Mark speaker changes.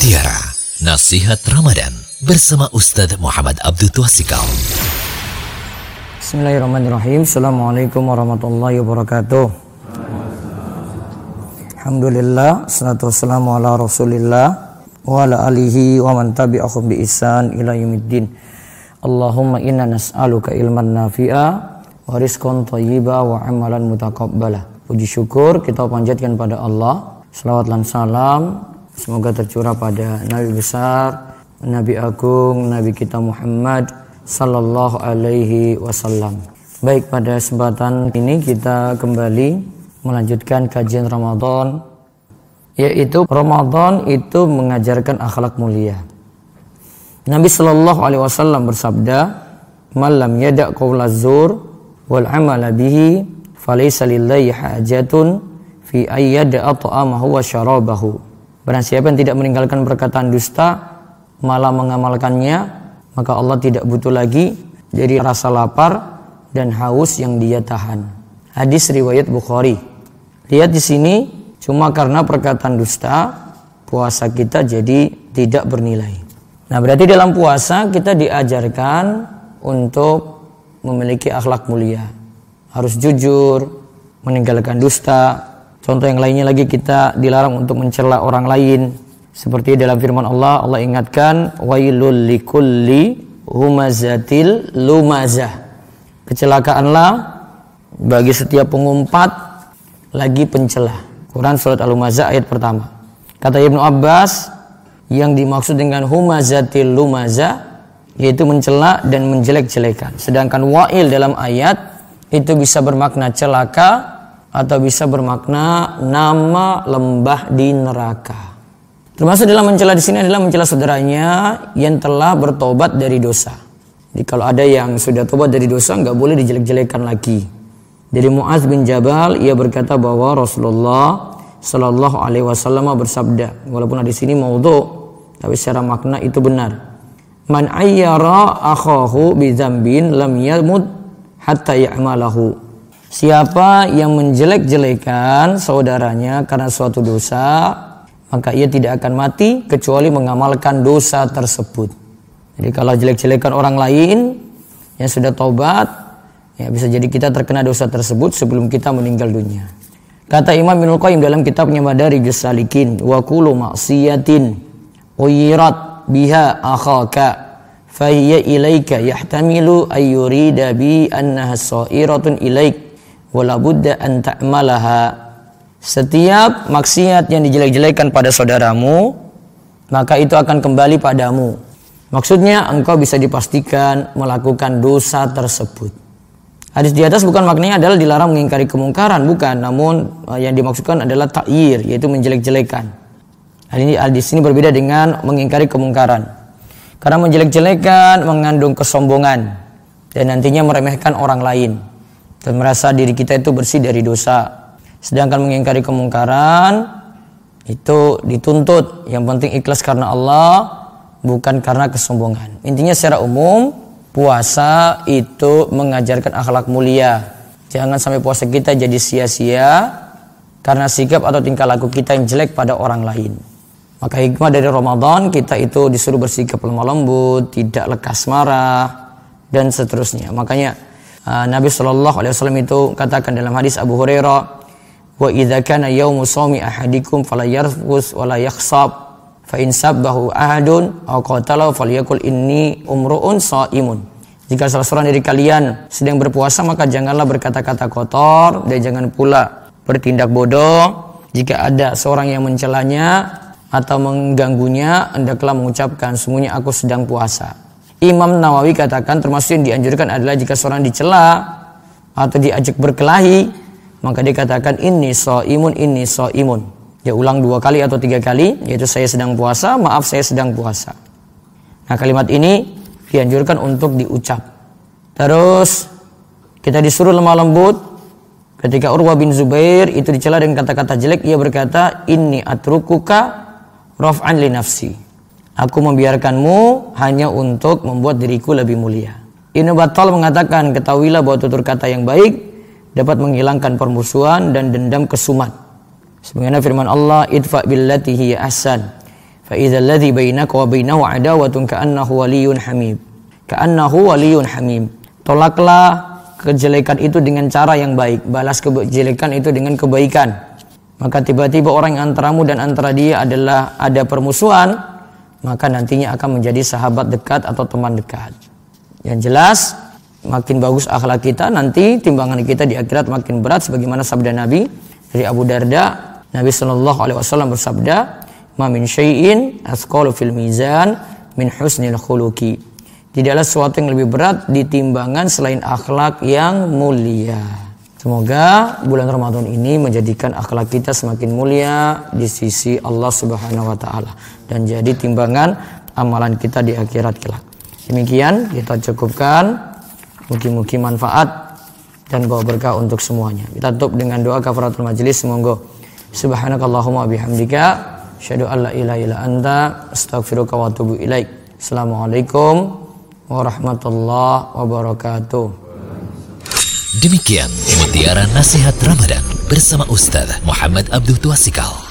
Speaker 1: Mutiara Nasihat Ramadan bersama Ustadz Muhammad Abdul Twasikal.
Speaker 2: Bismillahirrahmanirrahim. Assalamualaikum warahmatullahi wabarakatuh. Alhamdulillah, salatu wassalamu ala rasulillah wa ala alihi wa man tabi'ahum bi ihsan ila yaumiddin. Allahumma inna nas'aluka ilman nafi'a wa rizqan thayyiba wa amalan mutaqabbala. Puji syukur kita panjatkan pada Allah. Salawat dan salam semoga tercurah pada Nabi besar, Nabi agung, Nabi kita Muhammad sallallahu alaihi wasallam. Baik pada kesempatan ini kita kembali melanjutkan kajian Ramadan yaitu Ramadan itu mengajarkan akhlak mulia. Nabi Shallallahu Alaihi Wasallam bersabda, "Malam yada qaula zur wal amala bihi, falaysa lillahi hajatun fi ayyada ta'amahu wa syarabahu." Barang siapa yang tidak meninggalkan perkataan dusta, malah mengamalkannya, maka Allah tidak butuh lagi jadi rasa lapar dan haus yang dia tahan. Hadis riwayat Bukhari. Lihat di sini, cuma karena perkataan dusta, puasa kita jadi tidak bernilai. Nah, berarti dalam puasa kita diajarkan untuk memiliki akhlak mulia. Harus jujur, meninggalkan dusta. Contoh yang lainnya lagi kita dilarang untuk mencela orang lain. Seperti dalam firman Allah, Allah ingatkan wailul likulli humazatil lumazah. Kecelakaanlah bagi setiap pengumpat lagi pencela. Quran surat Al-Lumazah ayat pertama. Kata Ibnu Abbas, yang dimaksud dengan humazatil lumaza yaitu mencela dan menjelek-jelekan. Sedangkan wa'il dalam ayat itu bisa bermakna celaka atau bisa bermakna nama lembah di neraka. Termasuk dalam mencela di sini adalah mencela saudaranya yang telah bertobat dari dosa. Jadi kalau ada yang sudah tobat dari dosa nggak boleh dijelek-jelekan lagi. Dari Muaz bin Jabal ia berkata bahwa Rasulullah Shallallahu Alaihi Wasallam bersabda, walaupun di sini maudhu, tapi secara makna itu benar. Man ayyara akhahu bidzambin lam yamut hatta ya'malahu. Siapa yang menjelek-jelekan saudaranya karena suatu dosa, maka ia tidak akan mati kecuali mengamalkan dosa tersebut. Jadi kalau jelek-jelekan orang lain yang sudah taubat, ya bisa jadi kita terkena dosa tersebut sebelum kita meninggal dunia. Kata Imam Ibnu Qayyim dalam kitabnya Madarij Salikin, wa kullu ma'siyatin uyirat biha akhaka fahiya ilaika yahtamilu ay yurida bi annaha sa'iratun ilaik wala an ta'malaha setiap maksiat yang dijelek-jelekan pada saudaramu maka itu akan kembali padamu maksudnya engkau bisa dipastikan melakukan dosa tersebut Hadis di atas bukan maknanya adalah dilarang mengingkari kemungkaran, bukan. Namun yang dimaksudkan adalah takyir, yaitu menjelek-jelekan. Hal ini di sini berbeda dengan mengingkari kemungkaran. Karena menjelek-jelekan mengandung kesombongan dan nantinya meremehkan orang lain dan merasa diri kita itu bersih dari dosa. Sedangkan mengingkari kemungkaran itu dituntut yang penting ikhlas karena Allah bukan karena kesombongan. Intinya secara umum puasa itu mengajarkan akhlak mulia. Jangan sampai puasa kita jadi sia-sia karena sikap atau tingkah laku kita yang jelek pada orang lain. Maka hikmah dari Ramadan kita itu disuruh bersikap lemah lembut, tidak lekas marah dan seterusnya. Makanya uh, Nabi Shallallahu Alaihi Wasallam itu katakan dalam hadis Abu Hurairah, wa idza kana yaumu ahadikum fala yarfus wala yakhsab fa in sabbahu ahadun aw qatala falyakul inni umruun. Jika salah seorang dari kalian sedang berpuasa maka janganlah berkata-kata kotor dan jangan pula bertindak bodoh. Jika ada seorang yang mencelanya atau mengganggunya, hendaklah mengucapkan semuanya aku sedang puasa. Imam Nawawi katakan termasuk yang dianjurkan adalah jika seorang dicela atau diajak berkelahi, maka dikatakan ini so imun ini so imun. Ya ulang dua kali atau tiga kali, yaitu saya sedang puasa, maaf saya sedang puasa. Nah kalimat ini dianjurkan untuk diucap. Terus kita disuruh lemah lembut. Ketika Urwah bin Zubair itu dicela dengan kata-kata jelek, ia berkata, ini atrukuka raf'an li nafsi. Aku membiarkanmu hanya untuk membuat diriku lebih mulia. Ibnu Battal mengatakan, ketahuilah bahwa tutur kata yang baik dapat menghilangkan permusuhan dan dendam kesumat. Sebagaimana firman Allah, idfa billati hiya ahsan. Fa idzal ladzi bainaka wa bainahu adawatun ka'annahu waliyyun hamim. Ka'annahu waliyyun hamim. Tolaklah kejelekan itu dengan cara yang baik, balas kejelekan itu dengan kebaikan. Maka tiba-tiba orang yang antaramu dan antara dia adalah ada permusuhan, maka nantinya akan menjadi sahabat dekat atau teman dekat. Yang jelas, makin bagus akhlak kita, nanti timbangan kita di akhirat makin berat sebagaimana sabda Nabi dari Abu Darda. Nabi Shallallahu alaihi wasallam bersabda, "Ma min syai'in asqalu fil mizan min husnil khuluqi." Tidaklah sesuatu yang lebih berat di timbangan selain akhlak yang mulia. Semoga bulan Ramadan ini menjadikan akhlak kita semakin mulia di sisi Allah Subhanahu wa taala dan jadi timbangan amalan kita di akhirat kelak. Demikian kita cukupkan. Mungkin-mungkin manfaat dan bawa berkah untuk semuanya. Kita tutup dengan doa kafaratul majelis. Semoga subhanakallahumma bihamdika asyhadu an la ilaha illa anta astaghfiruka wa atubu ilaik. Assalamualaikum warahmatullahi wabarakatuh.
Speaker 1: Demikian mutiara nasihat Ramadan bersama Ustaz Muhammad Abdul Tuasikal.